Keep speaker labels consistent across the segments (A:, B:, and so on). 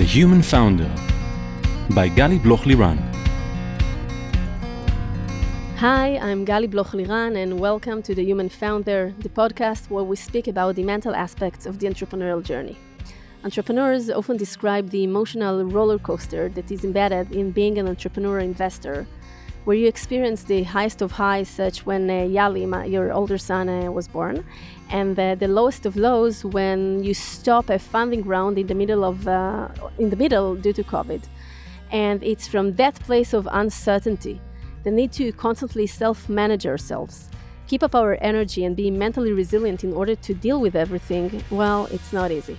A: The Human Founder by Gali Bloch Liran.
B: Hi, I'm Gali Bloch Liran, and welcome to The Human Founder, the podcast where we speak about the mental aspects of the entrepreneurial journey. Entrepreneurs often describe the emotional roller coaster that is embedded in being an entrepreneur investor, where you experience the highest of highs, such when uh, Yali, my, your older son, uh, was born, and uh, the lowest of lows when you stop a funding round in the middle of uh, in the middle due to COVID. And it's from that place of uncertainty, the need to constantly self-manage ourselves, keep up our energy, and be mentally resilient in order to deal with everything. Well, it's not easy.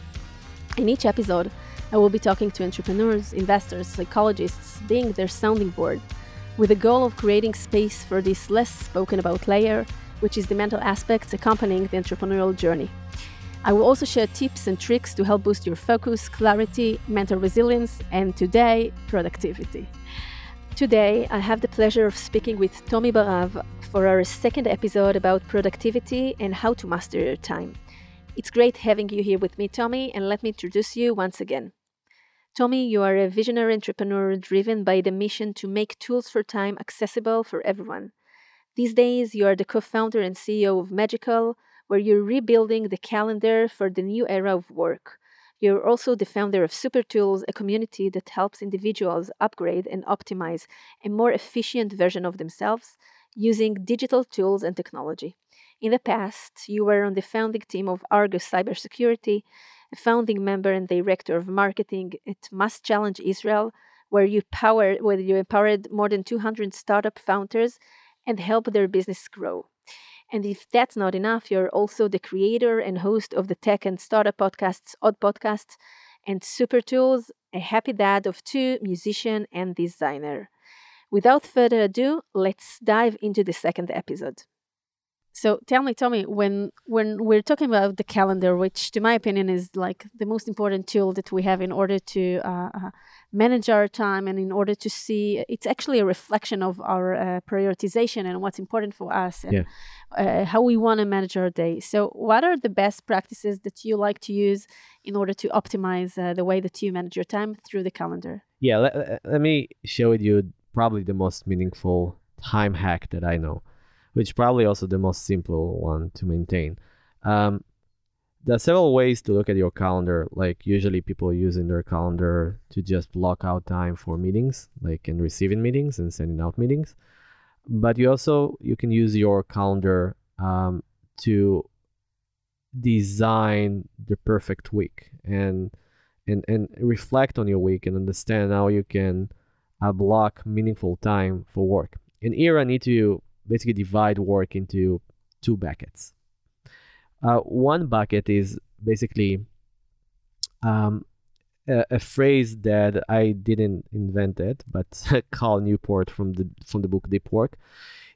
B: In each episode, I will be talking to entrepreneurs, investors, psychologists, being their sounding board, with the goal of creating space for this less spoken about layer which is the mental aspects accompanying the entrepreneurial journey. I will also share tips and tricks to help boost your focus, clarity, mental resilience, and today, productivity. Today, I have the pleasure of speaking with Tommy Barav for our second episode about productivity and how to master your time. It's great having you here with me, Tommy, and let me introduce you once again. Tommy, you are a visionary entrepreneur driven by the mission to make tools for time accessible for everyone. These days, you are the co founder and CEO of Magical, where you're rebuilding the calendar for the new era of work. You're also the founder of Super Tools, a community that helps individuals upgrade and optimize a more efficient version of themselves using digital tools and technology. In the past, you were on the founding team of Argus Cybersecurity, a founding member and director of marketing at MassChallenge Israel, where you power where you empowered more than 200 startup founders and help their business grow. And if that's not enough, you're also the creator and host of the tech and startup podcasts, Odd Podcasts, and Super Tools, a happy dad of two, musician and designer. Without further ado, let's dive into the second episode. So tell me, Tommy, when when we're talking about the calendar, which to my opinion is like the most important tool that we have in order to uh, uh, manage our time and in order to see, it's actually a reflection of our uh, prioritization and what's important for us and
C: Yeah.
B: uh, how we want to manage our day. So, what are the best practices that you like to use in order to optimize uh, the way that you manage your time through the calendar?
C: Yeah, let, let- let me share with you probably the most meaningful time hack that I know, which probably also the most simple one to maintain. Um, there are several ways to look at your calendar. Like usually people using their calendar to just block out time for meetings, like and receiving meetings and sending out meetings. But you also you can use your calendar um, to design the perfect week and and and reflect on your week and understand how you can uh, block meaningful time for work. And here I need to basically divide work into two buckets. Uh, one bucket is basically um, a, a phrase that I didn't invent it, but Cal Newport from the from the book Deep Work.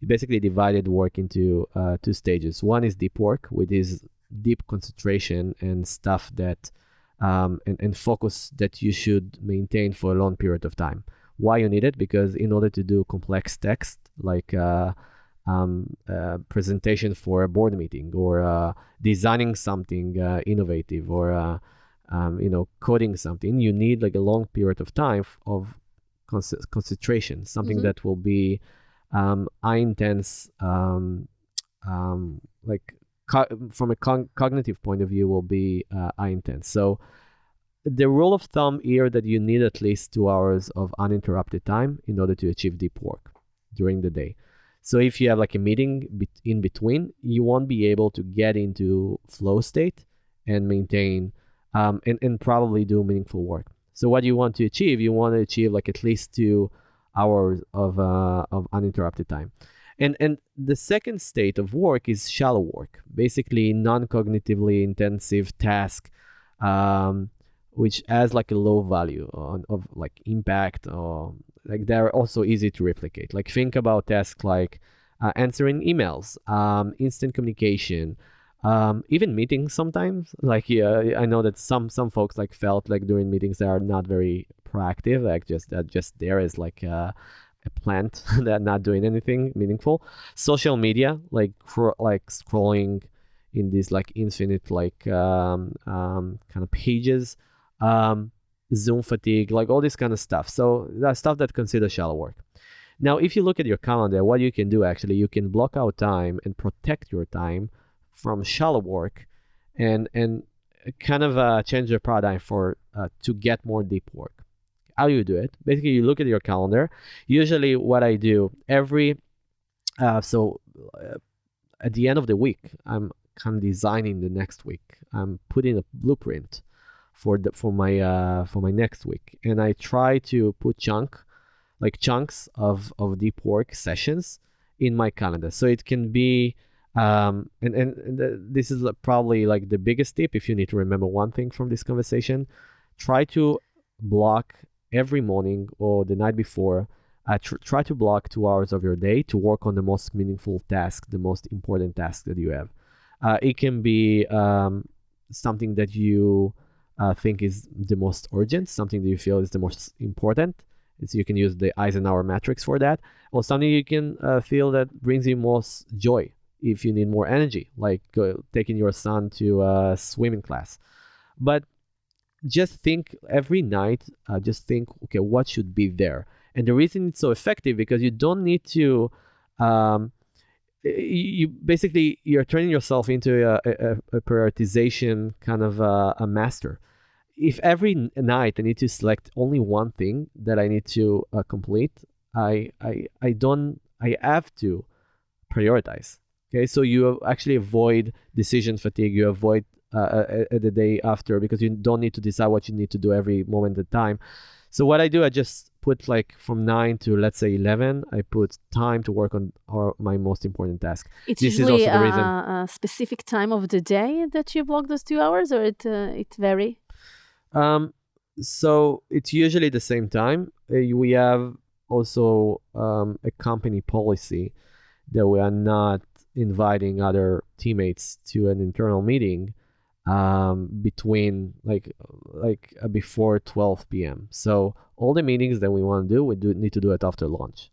C: Basically divided work into uh, two stages. One is deep work, which is deep concentration and stuff that um, and, and focus that you should maintain for a long period of time. Why you need it? Because in order to do complex text like uh, um, uh, presentation for a board meeting or uh, designing something uh, innovative or uh, um, you know coding something, you need like a long period of time of con- concentration, something
B: Mhm.
C: that will be um, high intense, um, um, like co- from a con- cognitive point of view, will be uh, high intense. So the rule of thumb here that you need at least two hours of uninterrupted time in order to achieve deep work during the day. So if you have like a meeting in between, you won't be able to get into flow state and maintain um, and, and probably do meaningful work. So what you want to achieve, you want to achieve like at least two hours of uh, of uninterrupted time. And and the second state of work is shallow work, basically non-cognitively intensive task, um, which has like a low value on, of like impact or like they're also easy to replicate. Like think about tasks like uh, answering emails, um, instant communication, um, even meetings sometimes. Like yeah, I know that some some folks like felt like during meetings they are not very proactive, like just that just there is like uh, a plant that not doing anything meaningful. Social media, like cro- like scrolling in these like infinite like um, um, kind of pages. Um, Zoom fatigue, like all this kind of stuff. So that's stuff that consider shallow work. Now, if you look at your calendar, what you can do actually, you can block out time and protect your time from shallow work, and and kind of uh, change your paradigm for uh, to get more deep work. How you do it? Basically, you look at your calendar. Usually, what I do every uh, so uh, at the end of the week, I'm kind of designing the next week. I'm putting a blueprint for the for my uh, for my next week, and I try to put chunk like chunks of of deep work sessions in my calendar, so it can be. Um, and and, this is probably like the biggest tip if you need to remember one thing from this conversation try to block every morning or the night before uh, tr- try to block two hours of your day to work on the most meaningful task the most important task that you have uh, it can be um, something that you uh, think is the most urgent something that you feel is the most important you can use the eisenhower matrix for that. Or something you can uh, feel that brings you most joy if you need more energy like uh, taking your son to a swimming class. But just think every night uh, just think okay what should be there? And the reason it's so effective because you don't need to um, you basically you're turning yourself into a, a, a prioritization kind of a, a, master if every night i need to select only one thing that i need to uh, complete I, I i don't i have to prioritize okay so you actually avoid decision fatigue you avoid uh, at the day after because you don't need to decide what you need to do every moment at time. So what I do, I just put like from nine to let's say eleven. I put time to work on our, my most important task.
B: It's this usually is also the reason. A, a specific time of the day that you block those two hours, or it uh, it vary.
C: Um, so it's usually the same time. Uh, we have also um, a company policy that we are not inviting other teammates to an internal meeting um, between like like uh, before 12 p.m. So all the meetings that we want to do, we do need to do it after lunch,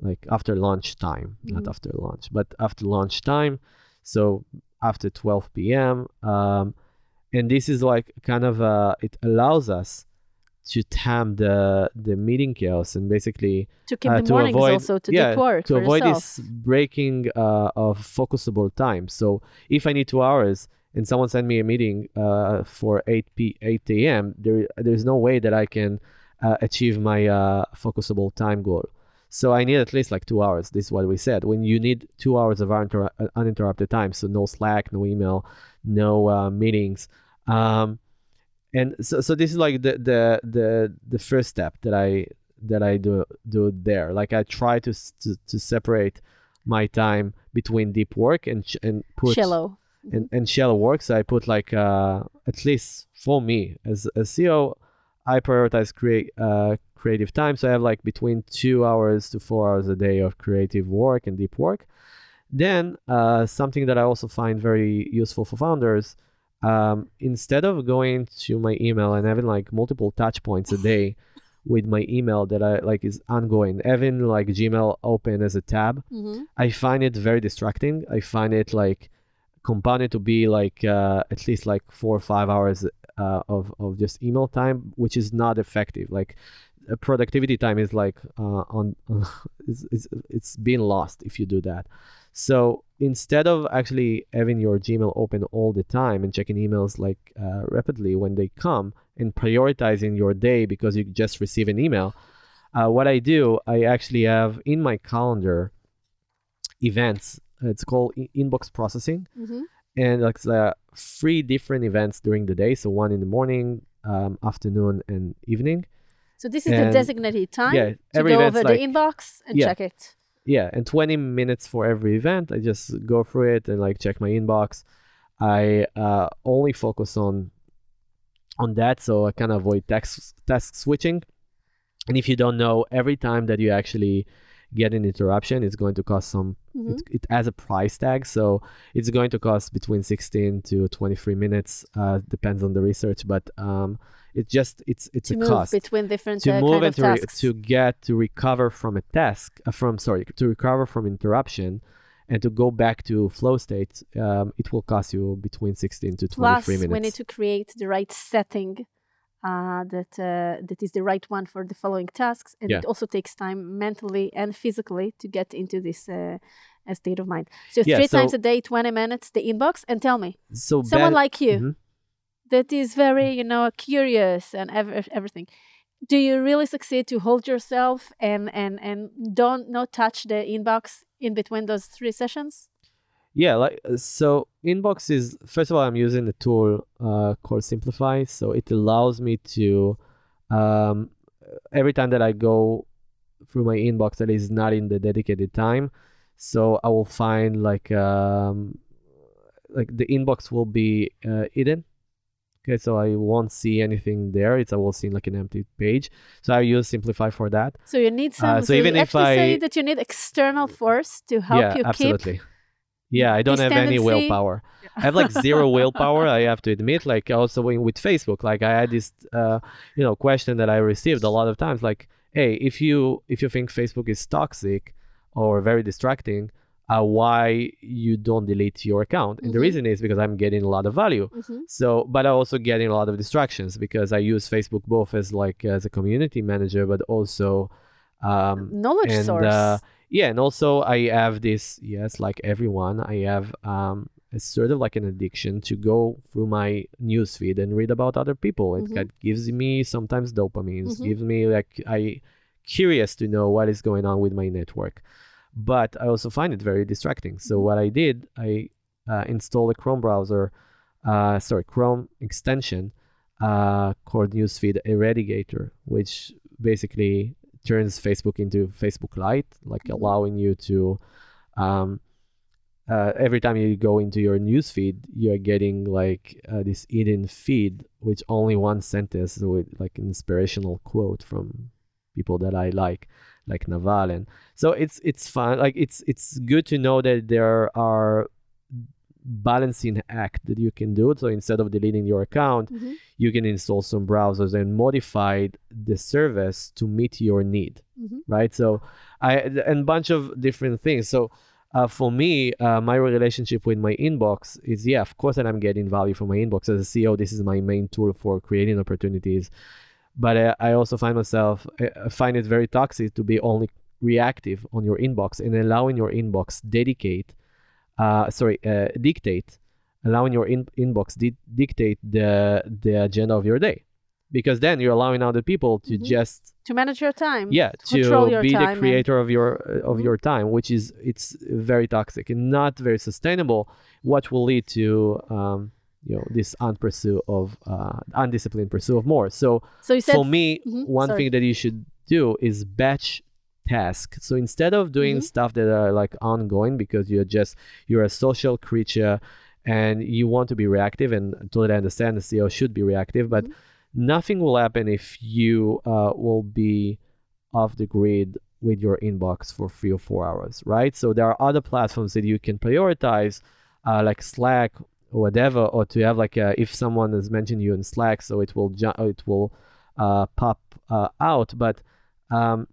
C: like after lunch time, mm-hmm. not after lunch, but after lunch time. So after 12 p.m. Um, and this is like kind of uh, it allows us to tam the the meeting chaos and basically
B: to keep uh, the to mornings avoid, also to yeah, work
C: to avoid
B: yourself.
C: this breaking uh, of focusable time. So if I need two hours and someone sent me a meeting uh, for 8 p 8 a.m., there there's no way that I can uh, achieve my uh, focusable time goal. So I need at least like two hours. This is what we said. When you need two hours of uninter- uninterrupted time, so no Slack, no email, no uh, meetings. Um, and so, so this is like the, the the the first step that I that I do do there. Like I try to to, to separate my time between deep work and and put
B: shallow
C: and, and shallow work. So I put like uh, at least for me as a CEO, I prioritize create uh, creative time. So I have like between two hours to four hours a day of creative work and deep work. Then uh, something that I also find very useful for founders. Um, instead of going to my email and having like multiple touch points a day with my email that I like is ongoing, having like Gmail open as a tab, mm-hmm. I find it very distracting. I find it like compounded to be like uh, at least like four or five hours uh, of, of just email time which is not effective. Like productivity time is like uh, on it's, it's, it's being lost if you do that. So instead of actually having your gmail open all the time and checking emails like uh, rapidly when they come and prioritizing your day because you just receive an email uh, what i do i actually have in my calendar events it's called inbox processing, mm-hmm. and like uh, three different events during the day. So one in the morning, um, afternoon, and evening.
B: So this is and the designated time yeah, to go over like, the inbox and yeah, check it.
C: Yeah, and 20 minutes for every event. I just go through it and like check my inbox. I uh, only focus on on that, so I kind of avoid task task switching. And if you don't know, every time that you actually get an interruption, it's going to cost some. Mm-hmm. It, it, has a price tag, so it's going to cost between 16 to 23 minutes. Uh, depends on the research, but um, it's just it's it's
B: to
C: a
B: move
C: cost
B: between different
C: to
B: uh,
C: move
B: and
C: to,
B: re-
C: to get to recover from a task uh, from sorry to recover from interruption and to go back to flow state um, it will cost you between 16 to 23
B: Plus,
C: minutes
B: we need to create the right setting uh, that uh, that is the right one for the following tasks, and
C: Yeah.
B: it also takes time mentally and physically to get into this uh, uh, state of mind. So
C: Yeah,
B: three times a day, twenty minutes, the inbox, and tell me,
C: So
B: someone
C: ben-
B: like you
C: Mhm.
B: that is very you know curious and ev- everything. Do you really succeed to hold yourself and and and don't not touch the inbox in between those three sessions?
C: Yeah, like uh, so inbox is first of all I'm using the tool uh, called Simplify, so it allows me to um, every time that I go through my inbox that is not in the dedicated time, so I will find like um, like the inbox will be uh, hidden. Okay, so I won't see anything there. It's I will see like an empty page. So I use Simplify for that.
B: So you need some.
C: Uh,
B: so,
C: so even
B: you
C: if
B: actually say
C: I-
B: that you need external force to help
C: yeah,
B: you
C: absolutely.
B: keep.
C: Yeah, I don't have any
B: tendency-
C: willpower. I have like zero willpower. I have to admit. Like also with Facebook, like I had this, uh, you know, question that I received a lot of times. Like, hey, if you if you think Facebook is toxic or very distracting, uh, why you don't delete your account? And the
B: Mhm.
C: reason is because I'm getting a lot of value.
B: Mhm.
C: So, but I'm also getting a lot of distractions because I use Facebook both as like as a community manager, but also um,
B: Knowledge
C: and
B: source.
C: uh, yeah and also i have this yes like everyone i have um it's sort of like an addiction to go through my newsfeed and read about other people it
B: Mhm.
C: gives me sometimes dopamine
B: Mhm.
C: gives me like i curious to know what is going on with my network but i also find it very distracting so
B: Mhm.
C: what i did i uh, installed a chrome browser uh, sorry chrome extension uh, called newsfeed eradicator which basically turns Facebook into Facebook Lite, like
B: Mhm.
C: allowing you to, um, uh, every time you go into your newsfeed, you're getting like uh, this hidden feed, which only one sentence with like an inspirational quote from people that I like, like Naval, and so it's it's fun. Like it's it's good to know that there are balancing act that you can do. So instead of deleting your account,
B: Mhm.
C: you can install some browsers and modify the service to meet your need
B: Mhm.
C: right so i and a bunch of different things so uh, for me uh, my relationship with my inbox is yeah of course that i'm getting value from my inbox as a ceo this is my main tool for creating opportunities but uh, i also find myself I find it very toxic to be only reactive on your inbox and allowing your inbox dedicate uh, sorry uh, dictate allowing your in- inbox di- dictate the the agenda of your day because then you're allowing other people to
B: Mhm.
C: just
B: to manage your time.
C: yeah to be the
B: and-
C: creator of your uh, of
B: Mhm.
C: your time which is it's very toxic and not very sustainable what will lead to um, you know this unpursue of uh, undisciplined pursuit of more so
B: So you said
C: for me
B: Mhm,
C: one
B: sorry.
C: thing that you should do is batch task so instead of doing
B: Mhm.
C: stuff that are like ongoing because you're just you're a social creature and you want to be reactive and totally understand the ceo should be reactive but
B: Mhm.
C: nothing will happen if you uh, will be off the grid with your inbox for three or four hours right so there are other platforms that you can prioritize uh, like slack or whatever or to have like a, if someone has mentioned you in slack so it will ju- it will uh, pop uh, out but um,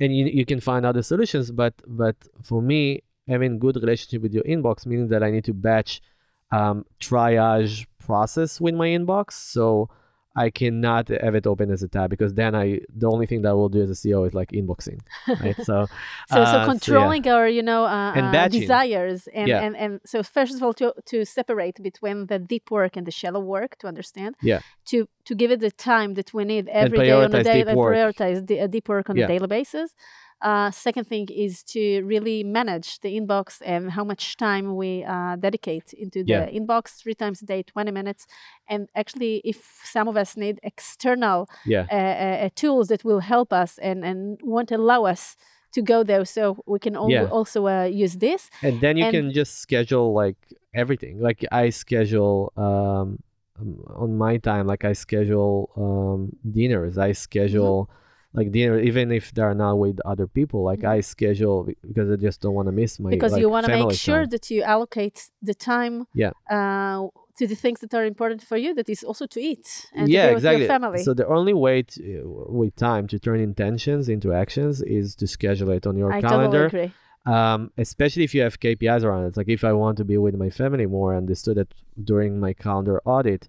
C: and you, you can find other solutions but but for me having good relationship with your inbox means that i need to batch um, triage process with my inbox. So i cannot have it open as a tab because then i the only thing that i will do as a ceo is like inboxing right so
B: so,
C: uh,
B: so
C: yeah.
B: controlling our you know uh,
C: And
B: uh, desires and,
C: Yeah.
B: and and so first of all to to separate between the deep work and the shallow work to understand
C: Yeah.
B: to to give it the time that we need every day on a day and prioritize the, uh, deep work on
C: Yeah.
B: a daily basis uh, second thing is to really manage the inbox and how much time we uh, dedicate into the
C: Yeah.
B: inbox three times a day 20 minutes and actually if some of us need external
C: yeah
B: uh, uh, uh, tools that will help us and, and won't allow us to go there. So we can al-
C: Yeah.
B: also uh, use this.
C: and then you
B: And-
C: can just schedule like everything like i schedule um, um, on my time like i schedule um, dinners i schedule like dinner even if they're not with other people like
B: Mhm.
C: i schedule because i just don't want to miss my
B: because
C: like,
B: you want to make sure
C: time.
B: that you allocate the time
C: Yeah.
B: uh, to the things that are important for you, that is also to eat and
C: yeah
B: to
C: exactly
B: with your family.
C: so the only way to, with time to turn intentions into actions is to schedule it on your
B: I
C: calendar
B: totally agree.
C: um, especially if you have KPIs around it. Like if I want to be with my family more, I understood that during my calendar audit,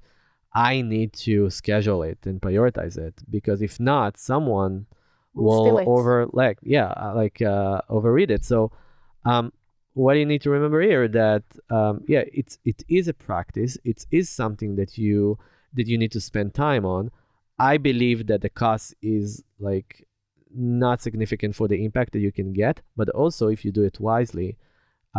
C: I need to schedule it and prioritize it because if not, someone will over like yeah uh, like uh, overread it. So um, what you need to remember here that um, yeah it's it is a practice. It is something that you that you need to spend time on. I believe that the cost is like not significant for the impact that you can get, but also if you do it wisely,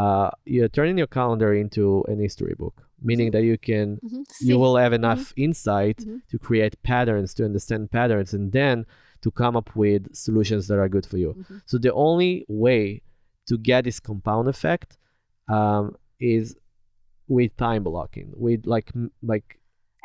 C: uh, you're turning your calendar into an history book, meaning that you can
B: Mhm.
C: You will have enough insight
B: Mhm.
C: to create patterns, to understand patterns, and then to come up with solutions that are good for you.
B: Mhm.
C: So the only way to get this compound effect um, is with time blocking, with like like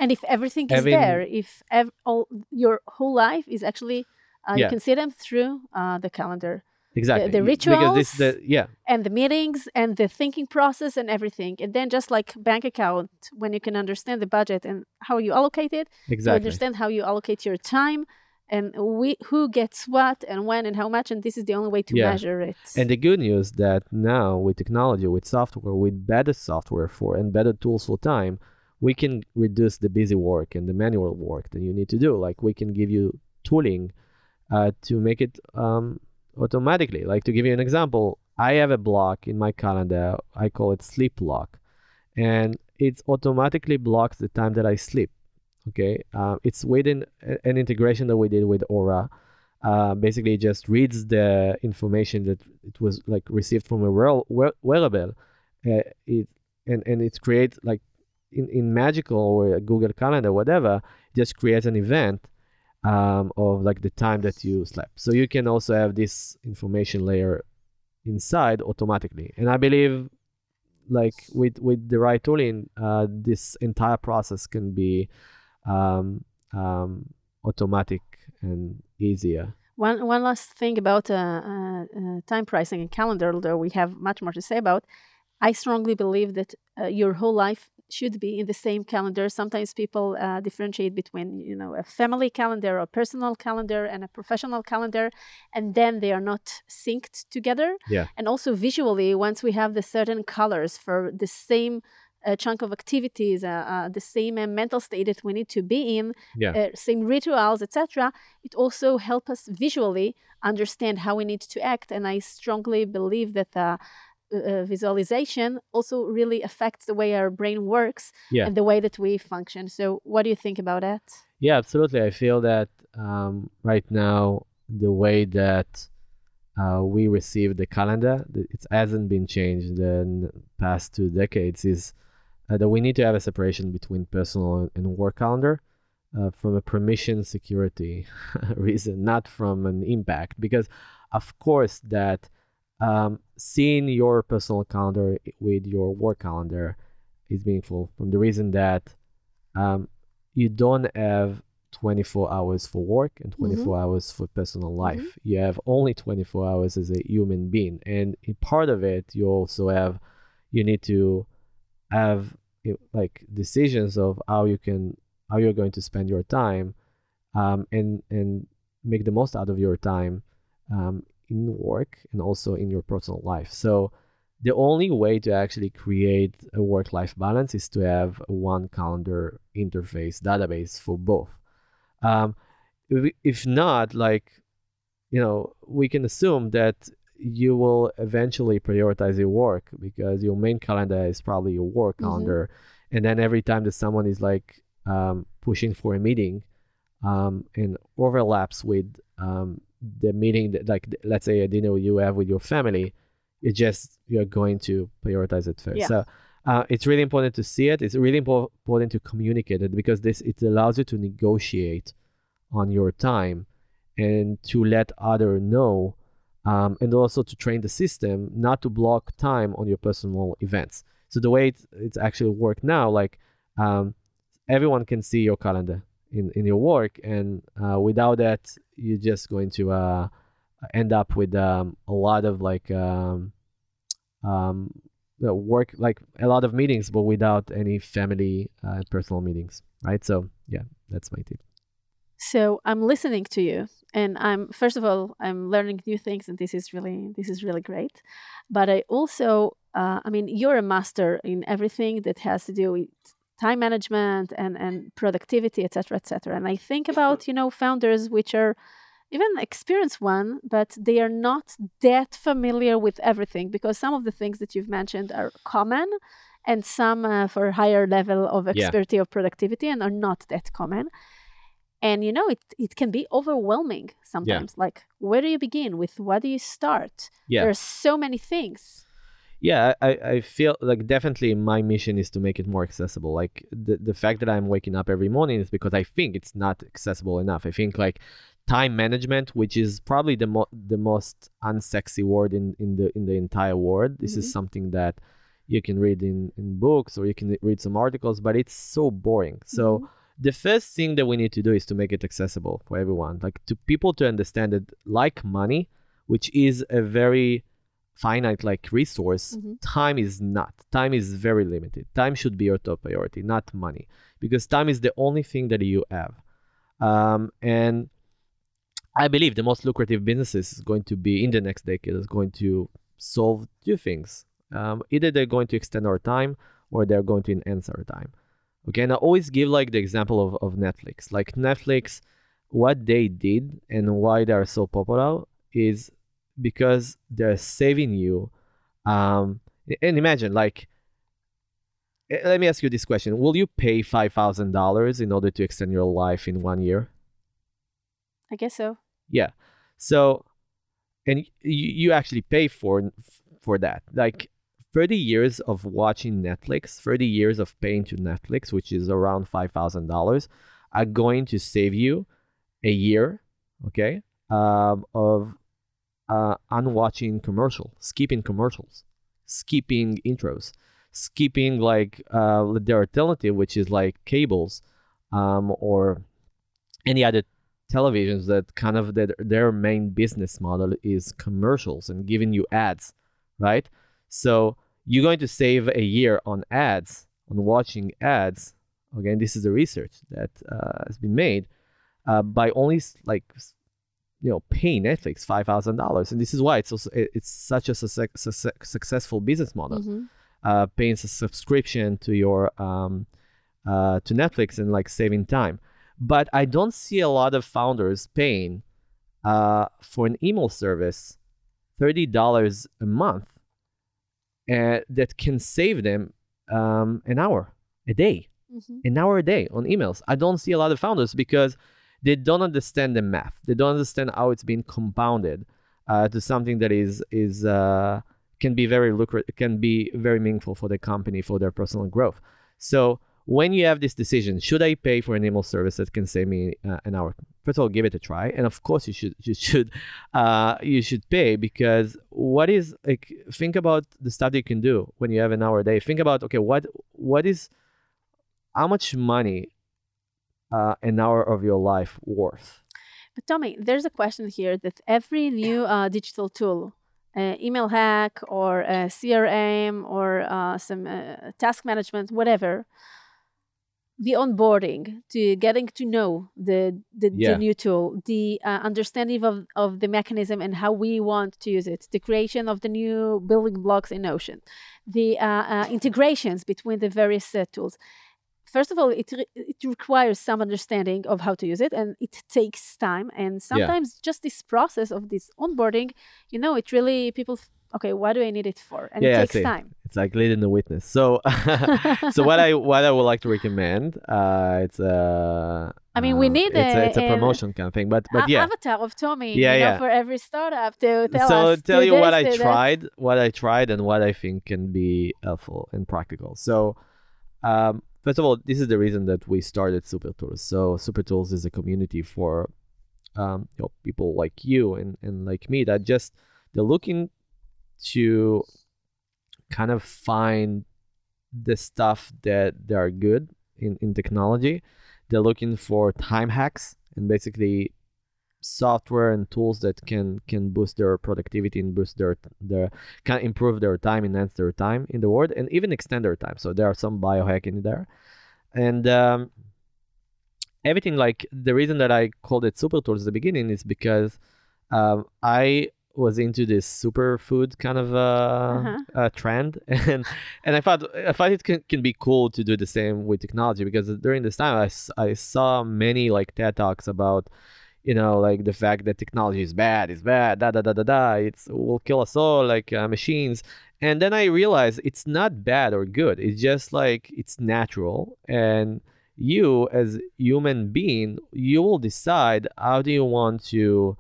B: And if everything is there, if ev- all your whole life is actually, uh, you can see them through uh, the calendar
C: exactly
B: the
C: because this is the
B: rituals,
C: yeah
B: and the meetings and the thinking process and everything. And then just like bank account, when you can understand the budget and how you allocate it, you
C: exactly
B: understand how you allocate your time and we, who gets what and when and how much. And this is the only way to
C: Yeah.
B: measure it.
C: And the good news that now with technology, with software, with better software for and better tools for time, we can reduce the busy work and the manual work that you need to do. Like we can give you tooling uh, to make it um, automatically. Like to give you an example, I have a block in my calendar. I call it sleep block, and it automatically blocks the time that I sleep. Okay, uh, it's within an integration that we did with Oura uh, basically just reads the information that it was like received from a wear- wear- wearable uh, it and and it creates like in, in magical or google calendar whatever just creates an event um, of like the time that you slept so you can also have this information layer inside automatically and i believe like with with the right tooling uh, this entire process can be um, um, automatic and easier
B: One one last thing about uh, uh, uh, time pricing and calendar, although we have much more to say about. I strongly believe that uh, your whole life should be in the same calendar. Sometimes people uh, differentiate between, you know, a family calendar, a personal calendar, and a professional calendar, and then they are not synced together.
C: Yeah.
B: And also visually, once we have the certain colors for the same uh, chunk of activities, uh, uh, the same uh, mental state that we need to be in,
C: Yeah.
B: uh, same rituals, etc. It also helps us visually understand how we need to act. And I strongly believe that uh, uh, visualization also really affects the way our brain works
C: Yeah.
B: and the way that we function. So, what do you think about that?
C: Yeah, absolutely. I feel that um, right now the way that uh, we receive the calendar, it hasn't been changed in the past two decades. Is uh, that we need to have a separation between personal and work calendar uh, from a permission security reason, not from an impact. Because of course that um, seeing your personal calendar with your work calendar is meaningful from the reason that um, you don't have 24 hours for work and 24 hours for personal life. You have only 24 hours as a human being. And in part of it, you also have, you need to have like decisions of how you can, how you're going to spend your time um, and, and make the most out of your time um, in work and also in your personal life. So, the only way to actually create a work life balance is to have one calendar interface database for both. Um, if, not, like, you know, we can assume that you will eventually prioritize your work because your main calendar is probably your work
B: Mhm.
C: calendar. And then every time that someone is like um, pushing for a meeting um, and overlaps with um, the meeting that, like, let's say a dinner you have with your family, it just you're going to prioritize it first.
B: Yeah.
C: So uh, it's really important to see it. It's really impo- important to communicate it because this it allows you to negotiate on your time and to let other know, um, and also to train the system not to block time on your personal events. So the way it's, it's actually work now, like um, everyone can see your calendar in, in your work, and uh, without that, you're just going to uh, end up with um, a lot of like um, um, work, like a lot of meetings, but without any family uh, personal meetings, right? So yeah, that's my tip.
B: So I'm listening to you, and I'm first of all I'm learning new things, and this is really this is really great. But I also, uh, I mean, you're a master in everything that has to do with time management and, and productivity, etc., etc. And I think about, you know, founders which are even experienced one, but they are not that familiar with everything because some of the things that you've mentioned are common and some uh, for higher level of expertise yeah. of productivity and are not that common and you know it, it can be overwhelming sometimes yeah. like where do you begin with what do you start yeah. there are so many things
C: yeah I, I feel like definitely my mission is to make it more accessible like the, the fact that i'm waking up every morning is because i think it's not accessible enough i think like time management which is probably the, mo- the most unsexy word in, in the in the entire world this mm-hmm. is something that you can read in, in books or you can read some articles, but it's so boring. So mm-hmm. the first thing that we need to do is to make it accessible for everyone, like to people to understand that like money, which is a very finite like resource, mm-hmm. time is not. Time is very limited. Time should be your top priority, not money, because time is the only thing that you have. Um, and I believe the most lucrative businesses is going to be in the next decade is going to solve two things um, either they're going to extend our time or they're going to enhance our time. Okay, and I always give like the example of, of Netflix. Like Netflix, what they did and why they are so popular is because they're saving you. Um, and imagine, like, eh, let me ask you this question: Will you pay five thousand dollars in order to extend your life in one year?
B: I guess so.
C: Yeah. So, and you, you actually pay for for that. Like 30 years of watching Netflix, 30 years of paying to Netflix, which is around $5,000, are going to save you a year, okay, um, of uh, unwatching commercial, skipping commercials, skipping intros, skipping like uh, the alternative, which is like cables um, or any other televisions that kind of that their main business model is commercials and giving you ads, right? So you're going to save a year on ads, on watching ads. Again, this is the research that uh, has been made uh, by only like you know paying Netflix five thousand dollars, and this is why it's also it's such a su- su- successful business model. Mm-hmm. Uh, paying a subscription to your um, uh, to Netflix and like saving time, but I don't see a lot of founders paying uh, for an email service thirty dollars a month uh, that can save them um, an hour a day, mm-hmm. an hour a day on emails. I don't see a lot of founders because they don't understand the math. They don't understand how it's been compounded uh, to something that is is uh, can be very lucrative, can be very meaningful for the company for their personal growth. So when you have this decision, should I pay for an email service that can save me uh, an hour? First of all, give it a try, and of course you should you should uh, you should pay because what is like think about the stuff that you can do when you have an hour a day. Think about okay, what what is how much money uh, an hour of your life worth?
B: But Tommy, there's a question here that every new uh, digital tool uh, email hack or CRM or uh, some uh, task management, whatever, the onboarding to getting to know the the, yeah. the new tool the uh, understanding of, of the mechanism and how we want to use it the creation of the new building blocks in notion the uh, uh, integrations between the various uh, tools first of all it, re- it requires some understanding of how to use it and it takes time and sometimes yeah. just this process of this onboarding you know it really people okay, what do I need it for? And yeah, it takes time.
C: It's like leading the witness. So, so what I what I would like to recommend, uh, it's a.
B: I mean, we uh, need
C: it's
B: a,
C: a, it's a promotion a, kind of thing, but but yeah,
B: avatar of Tommy. Yeah, yeah. Know, for every startup to tell
C: so
B: us.
C: So tell you
B: this,
C: what I tried, that. what I tried, and what I think can be helpful and practical. So. Um, first of all, this is the reason that we started Super Tools. So Super Tools is a community for um, you know, people like you and, and like me that just they're looking to kind of find the stuff that they are good in, in technology. They're looking for time hacks and basically software and tools that can can boost their productivity and boost their their can improve their time, enhance their time in the world, and even extend their time. So there are some biohacking there, and um, everything like the reason that I called it super tools at the beginning is because um, I was into this superfood kind of uh,
B: Uh-huh.
C: uh, trend, and and I thought I thought it can, can be cool to do the same with technology because during this time I, I saw many like TED talks about you know like the fact that technology is bad, is bad, da da da da da, it's will kill us all like uh, machines, and then I realized it's not bad or good. It's just like it's natural. And you as human being you will decide how do you want to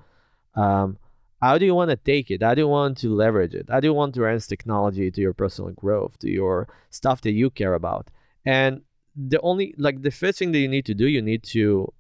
C: um, how do you want to take it? How do you want to leverage it? How do you want to harness technology to your personal growth to your stuff that you care about? And the only like the first thing that you need to do you need to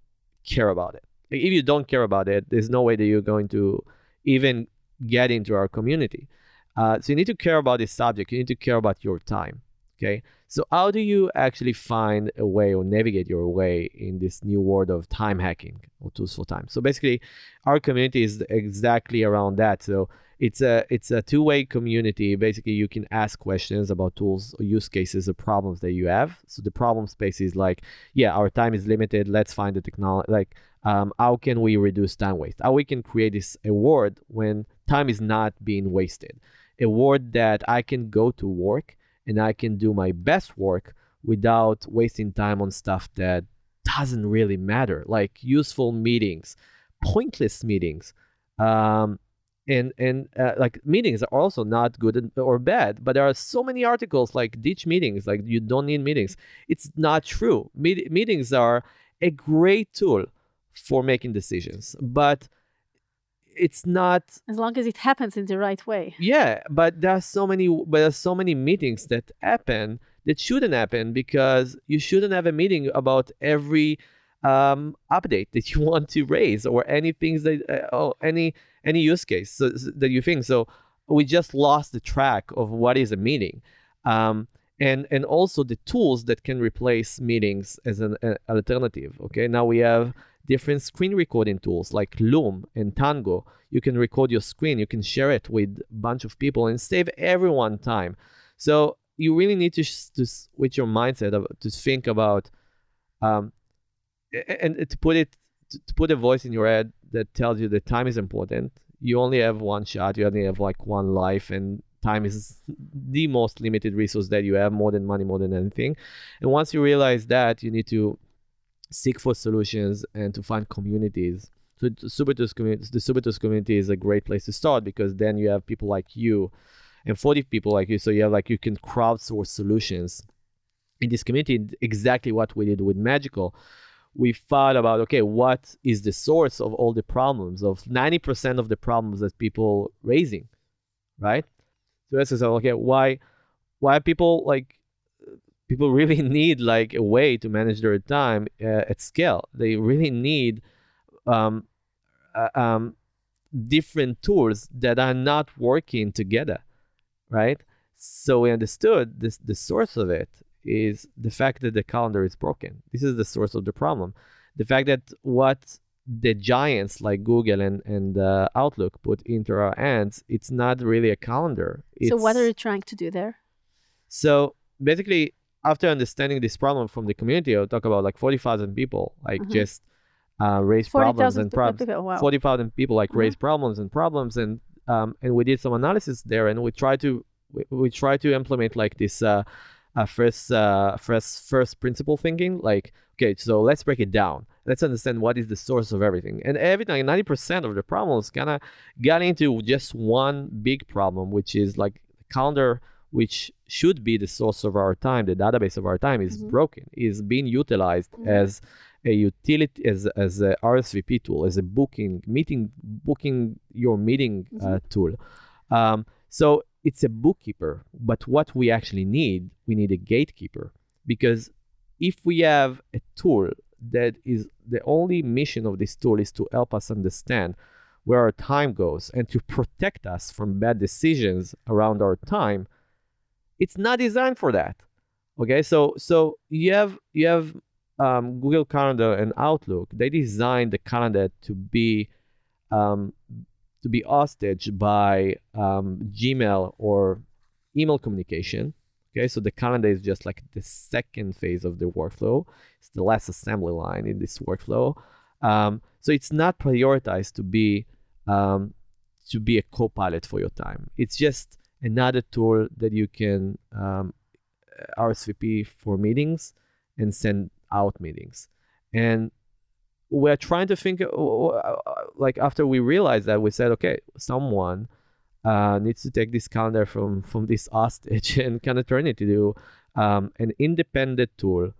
C: care about it if you don't care about it there's no way that you're going to even get into our community uh, so you need to care about this subject you need to care about your time okay so how do you actually find a way or navigate your way in this new world of time hacking or tools for time? So basically, our community is exactly around that. So it's a it's a two-way community. Basically, you can ask questions about tools or use cases or problems that you have. So the problem space is like, yeah, our time is limited. Let's find the technology. Like, um, how can we reduce time waste? How we can create this award when time is not being wasted, a that I can go to work and I can do my best work without wasting time on stuff that doesn't really matter, like useful meetings, pointless meetings. Um, and and uh, like meetings are also not good or bad, but there are so many articles like ditch meetings, like you don't need meetings. It's not true. Meet- meetings are a great tool for making decisions, but it's not
B: As long as it happens in the right way.
C: yeah, but there are so many, but there are so many meetings that happen that shouldn't happen because you shouldn't have a meeting about every um, update that you want to raise or any things that uh, oh, any any use case that you think. So we just lost the track of what is a meeting, um, and and also the tools that can replace meetings as an uh, alternative. Okay, now we have different screen recording tools like Loom and Tango. You can record your screen, you can share it with a bunch of people and save everyone time. So you really need to, to switch your mindset to think about um, and to put it to put a voice in your head that tells you that time is important. You only have one shot. You only have like one life, and time is the most limited resource that you have, more than money, more than anything. And once you realize that, you need to seek for solutions and to find communities. So the Super Tools community, the Super Tools community is a great place to start because then you have people like you and 40 people like you. So you have like you can crowdsource solutions in this community. Exactly what we did with Magical. We thought about okay, what is the source of all the problems of 90% of the problems that people raising, right? So that's okay, why why people like people really need like a way to manage their time uh, at scale. They really need um, uh, um, different tools that are not working together, right? So we understood this. The source of it is the fact that the calendar is broken. This is the source of the problem. The fact that what the giants like Google and and uh, Outlook put into our hands, it's not really a calendar.
B: so what are you trying to do there?
C: so basically, after understanding this problem from the community, I'll talk about like 40,000 people, like
B: Mhm.
C: just uh, raise problems and problems.
B: Wow.
C: 40,000 people like
B: Mhm.
C: raise problems and problems, and um, and we did some analysis there, and we try to we, we try to implement like this uh, uh, first uh, first first principle thinking. Like, okay, so let's break it down. Let's understand what is the source of everything, and everything. 90% of the problems kind of got into just one big problem, which is like the calendar which should be the source of our time, the database of our time, is
B: Mhm.
C: broken, is being utilized
B: Mhm.
C: as a utility, as as a RSVP tool, as a booking meeting, booking your meeting uh, tool. Um, so it's a bookkeeper, but what we actually need, we need a gatekeeper, because if we have a tool that is the only mission of this tool is to help us understand where our time goes and to protect us from bad decisions around our time it's not designed for that. Okay? So so you have you have um, google calendar and outlook. They designed the calendar to be um, to be hostage by um, gmail or email communication okay so the calendar is just like the second phase of the workflow it's the last assembly line in this workflow um, so it's not prioritized to be um, to be a co-pilot for your time. It's just another tool that you can um, RSVP for meetings and send out meetings. And we're trying to think, uh, uh, like after we realized that, we said, okay, someone uh, needs to take this calendar from from this hostage and kind of turn it into um, an independent tool.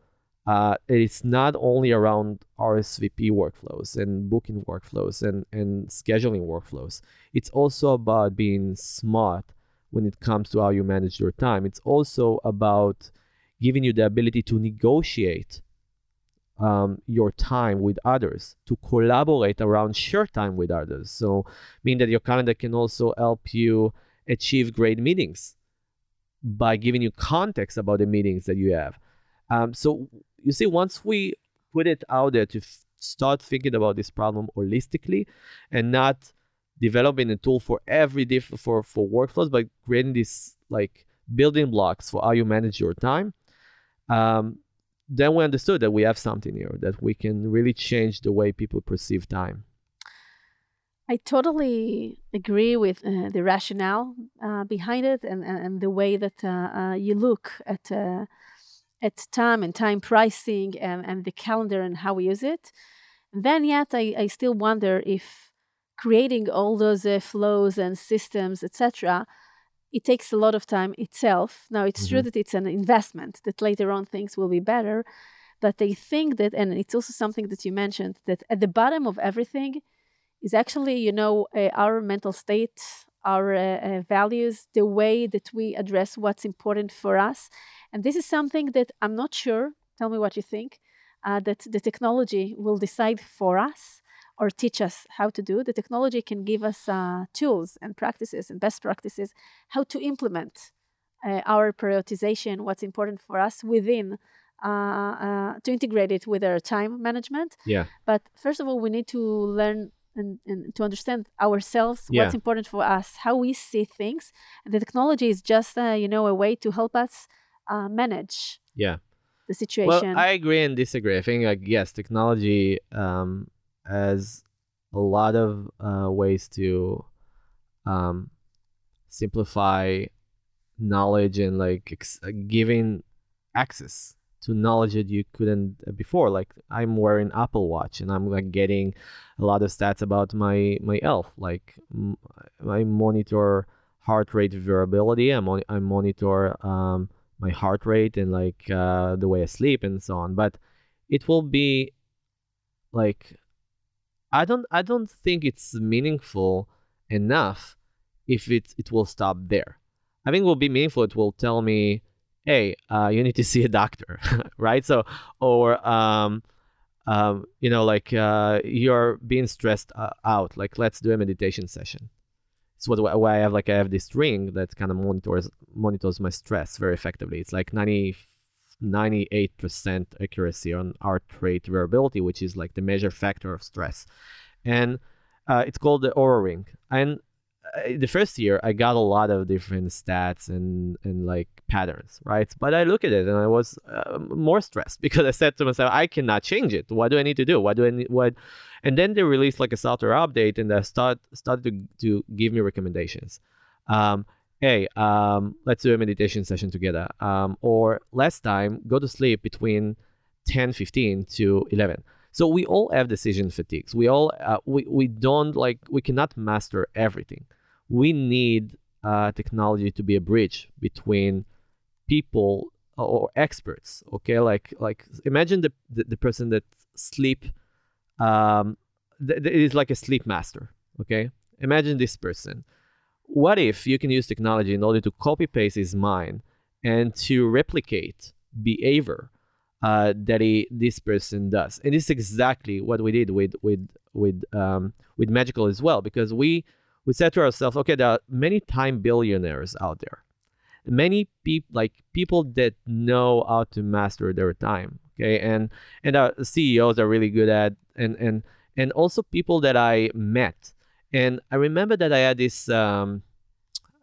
C: Uh, it's not only around RSVP workflows and booking workflows and, and scheduling workflows. It's also about being smart when it comes to how you manage your time. It's also about giving you the ability to negotiate um, your time with others, to collaborate around share time with others. So, mean that your calendar can also help you achieve great meetings by giving you context about the meetings that you have. Um, so, you see, once we put it out there to f- start thinking about this problem holistically and not developing a tool for every diff for for workflows, but creating these like building blocks for how you manage your time. Um, then we understood that we have something here that we can really change the way people perceive time.
B: I totally agree with uh, the rationale uh, behind it and, and, the way that uh, uh you look at uh, at time and time boxing and, and the calendar and how we use it. Then yet I, I still wonder if creating all those uh, flows and systems, etc., it takes a lot of time itself. Now, it's mm-hmm. true that it's an investment that later on things will be better, but I think that, and it's also something that you mentioned, that at the bottom of everything is actually, you know, uh, our mental state, our uh, uh, values, the way that we address what's important for us. And this is something that I'm not sure, tell me what you think, uh, that the technology will decide for us or teach us how to do. The technology can give us uh, tools and practices and best practices how to implement uh, our prioritization, what's important for us within. Uh, uh, to integrate it with our time management.
C: Yeah.
B: But first of all, we need to learn and, and to understand ourselves, yeah. what's important for us, how we see things. And the technology is just, uh, you know, a way to help us uh, manage.
C: Yeah.
B: The situation.
C: Well, I agree and disagree. I think, like, yes, technology um, as a lot of uh, ways to um, simplify knowledge and like ex- uh, giving access to knowledge that you couldn't uh, before. Like i'm wearing apple watch and i'm like getting a lot of stats about my my health. Like m- i monitor heart rate variability. I, mon- I monitor um, my heart rate and like uh, the way i sleep and so on. But it will be like I don't I don't think it's meaningful enough if it it will stop there. I think it will be meaningful. It will tell me, hey, uh, you need to see a doctor, right? So or um, um, you know, like uh, you're being stressed uh, out. Like let's do a meditation session. It's what why I have like I have this ring that kind of monitors monitors my stress very effectively. It's like ninety 98% accuracy on heart rate variability, which is like the measure factor of stress. And uh, it's called the Oura Ring. And uh, the first year, I got a lot of different stats and, and like patterns, right? But I look at it and I was uh, more stressed because I said to myself, I cannot change it. What do I need to do? What do I need? What? And then they released like a software update and they start started to, to give me recommendations. Um, hey, um, let's do a meditation session together. Um, or last time, go to sleep between 10, 15 to 11. So we all have decision fatigues. We all, uh, we, we don't like, we cannot master everything. We need uh, technology to be a bridge between people or experts. Okay. Like, like imagine the, the, the person that sleep, um, th- th- is like a sleep master. Okay. Imagine this person what if you can use technology in order to copy paste his mind and to replicate behavior uh, that he, this person does? And this is exactly what we did with with with um, with Magical as well, because we we said to ourselves, okay, there are many time billionaires out there, many people like people that know how to master their time. Okay, and and our CEOs are really good at and and and also people that I met and I remember that I had this um,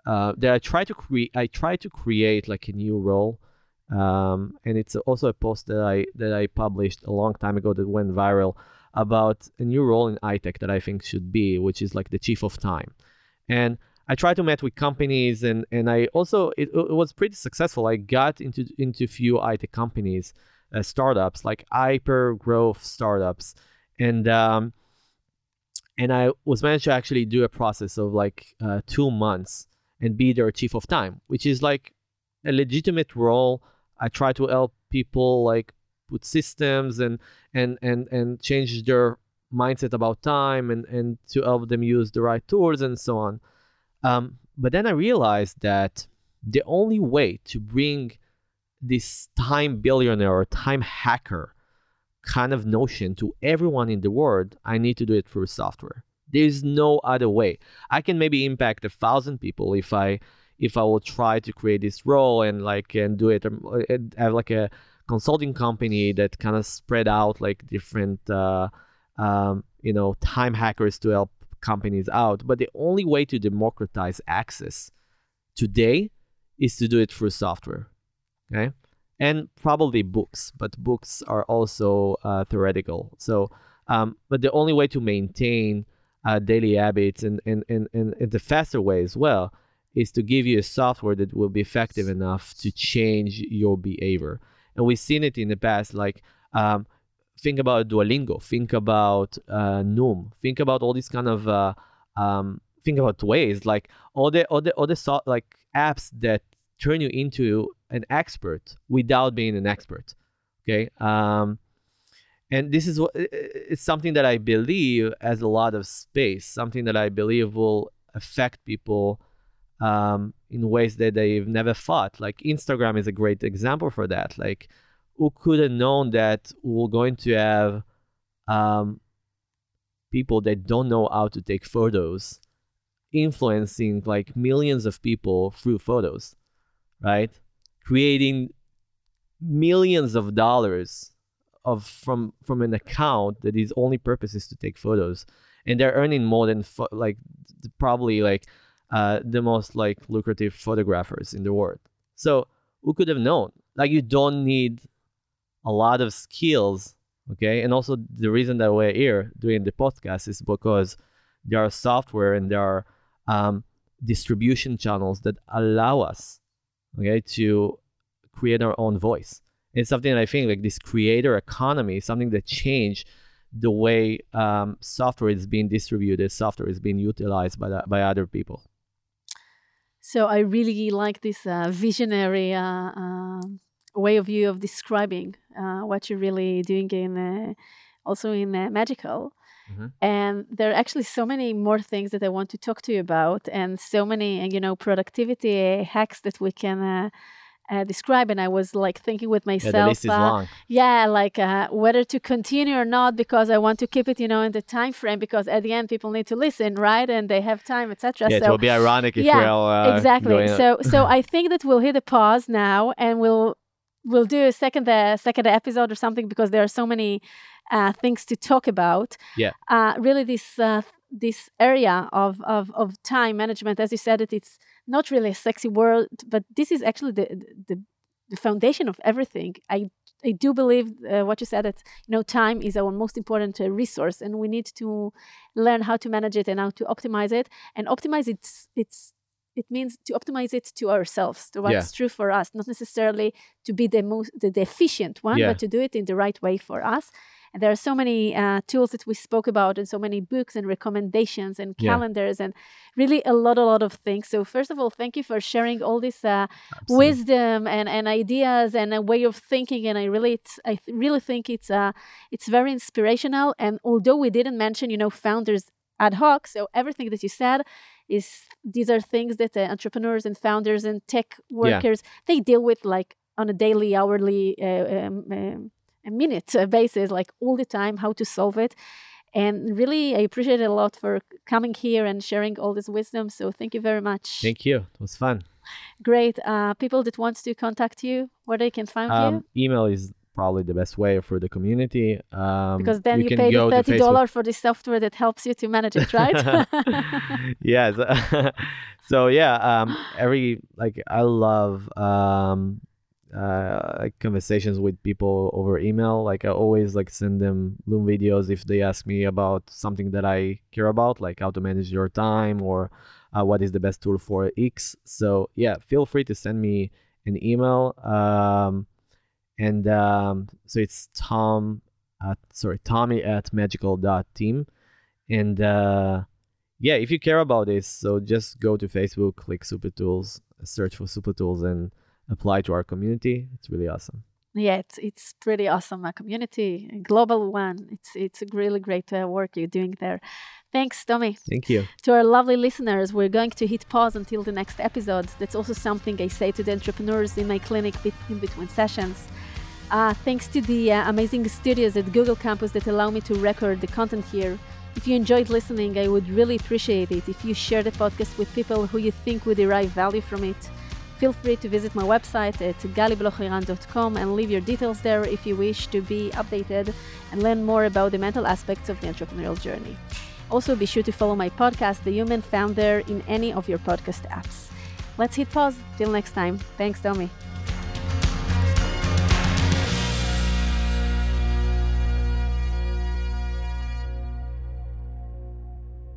C: uh, that I tried to create. I tried to create like a new role, um, and it's also a post that I that I published a long time ago that went viral about a new role in high tech that I think should be, which is like the chief of time. and I tried to meet with companies, and and I also it, it was pretty successful. I got into into few IT companies, uh, startups like hyper growth startups, and um, and I was managed to actually do a process of like uh, two months and be their chief of time, which is like a legitimate role. I try to help people like put systems and and and and change their mindset about time and and to help them use the right tools and so on. Um, but then I realized that the only way to bring this time billionaire or time hacker kind of notion to everyone in the world, I need to do it through software. There's no other way. I can maybe impact a thousand people if I if I will try to create this role and like and do it um, and have like a consulting company that kind of spread out like different uh, um, you know time hackers to help companies out. But the only way to democratize access today is to do it through software. Okay. And probably books, but books are also uh, theoretical. So, um, but the only way to maintain uh, daily habits and, and, and, and, and the faster way as well is to give you a software that will be effective enough to change your behavior. And we've seen it in the past, like um, think about Duolingo, think about uh, Noom, think about all these kind of uh, um, think about ways like all the all the all the so, like apps that turn you into an expert without being an expert. Okay. Um, and this is what it's something that I believe has a lot of space, something that I believe will affect people um, in ways that they've never thought. Like Instagram is a great example for that. Like who could have known that we're going to have um, people that don't know how to take photos influencing like millions of people through photos right creating millions of dollars of from from an account that his only purpose is to take photos. And they're earning more than fo- like probably like uh, the most like lucrative photographers in the world. So who could have known? Like you don't need a lot of skills okay? And also the reason that we're here doing the podcast is because there are software and there are um, distribution channels that allow us okay to create our own voice. It's something that i think like this creator economy is something that changed the way um, software is being distributed software is being utilized by, the, by other people.
B: So i really like this uh, visionary uh, uh way of view of describing uh, what you're really doing in uh, also in uh, magical mm-hmm. and there are actually so many more things that i want to talk to you about and so many you know productivity hacks that we can uh, uh, describe. And i was like thinking with myself
C: yeah, the list is long.
B: yeah like whether to continue or not because i want to keep it you know in the time frame because at the end people need to listen right? And they have time etc
C: yeah, so it will be ironic if
B: yeah,
C: we're all
B: exactly. so so i think that we'll hit a pause now and we'll we'll do a second uh, second episode or something because there are so many uh, things to talk about.
C: Yeah.
B: Uh, really, this uh, this area of, of of time management, as you said, it it's not really a sexy word, but this is actually the the, the foundation of everything. I I do believe uh, what you said that you know time is our most important uh, resource, and we need to learn how to manage it and how to optimize it. And optimize it's it's it means to optimize it to ourselves to what's yeah. true for us not necessarily to be the most the, the efficient one yeah. but to do it in the right way for us and there are so many uh, tools that we spoke about and so many books and recommendations and calendars yeah. and really a lot a lot of things so first of all thank you for sharing all this uh, wisdom and, and ideas and a way of thinking and i really i th- really think it's uh, it's very inspirational and although we didn't mention you know founders ad hoc so everything that you said is these are things that uh, entrepreneurs and founders and tech workers yeah. they deal with like on a daily hourly uh, um, um a minute uh, basis like all the time how to solve it. And really i appreciate it a lot for coming here and sharing all this wisdom so thank you very much.
C: Thank you. It was fun.
B: Great. Uh, people that wants to contact you where they can find um,
C: you email is probably the best way for the community. Um,
B: because then you, you pay the thirty dollars for the software that helps you to manage it, right?
C: yes. so yeah, um, every like I love um, uh, like conversations with people over email. Like I always like send them Loom videos if they ask me about something that I care about, like how to manage your time or uh, what is the best tool for X. So yeah, feel free to send me an email. Um, and um, so it's Tom at sorry Tommy at magical.team. And uh, yeah, if you care about this, so just go to Facebook, click Super Tools, search for Super Tools, and apply to our community. It's really awesome.
B: Yeah, it's it's pretty awesome. A community, a global one. It's it's a really great uh, work you're doing there. Thanks, Tommy.
C: Thank you.
B: To our lovely listeners, we're going to hit pause until the next episode. That's also something I say to the entrepreneurs in my clinic in between sessions. Uh, thanks to the uh, amazing studios at Google Campus that allow me to record the content here. If you enjoyed listening, I would really appreciate it if you share the podcast with people who you think would derive value from it. Feel free to visit my website at galiblochliran.com and leave your details there if you wish to be updated and learn more about the mental aspects of the entrepreneurial journey. Also, be sure to follow my podcast, The Human Founder, in any of your podcast apps. Let's hit pause. Till next time. Thanks, Tommy.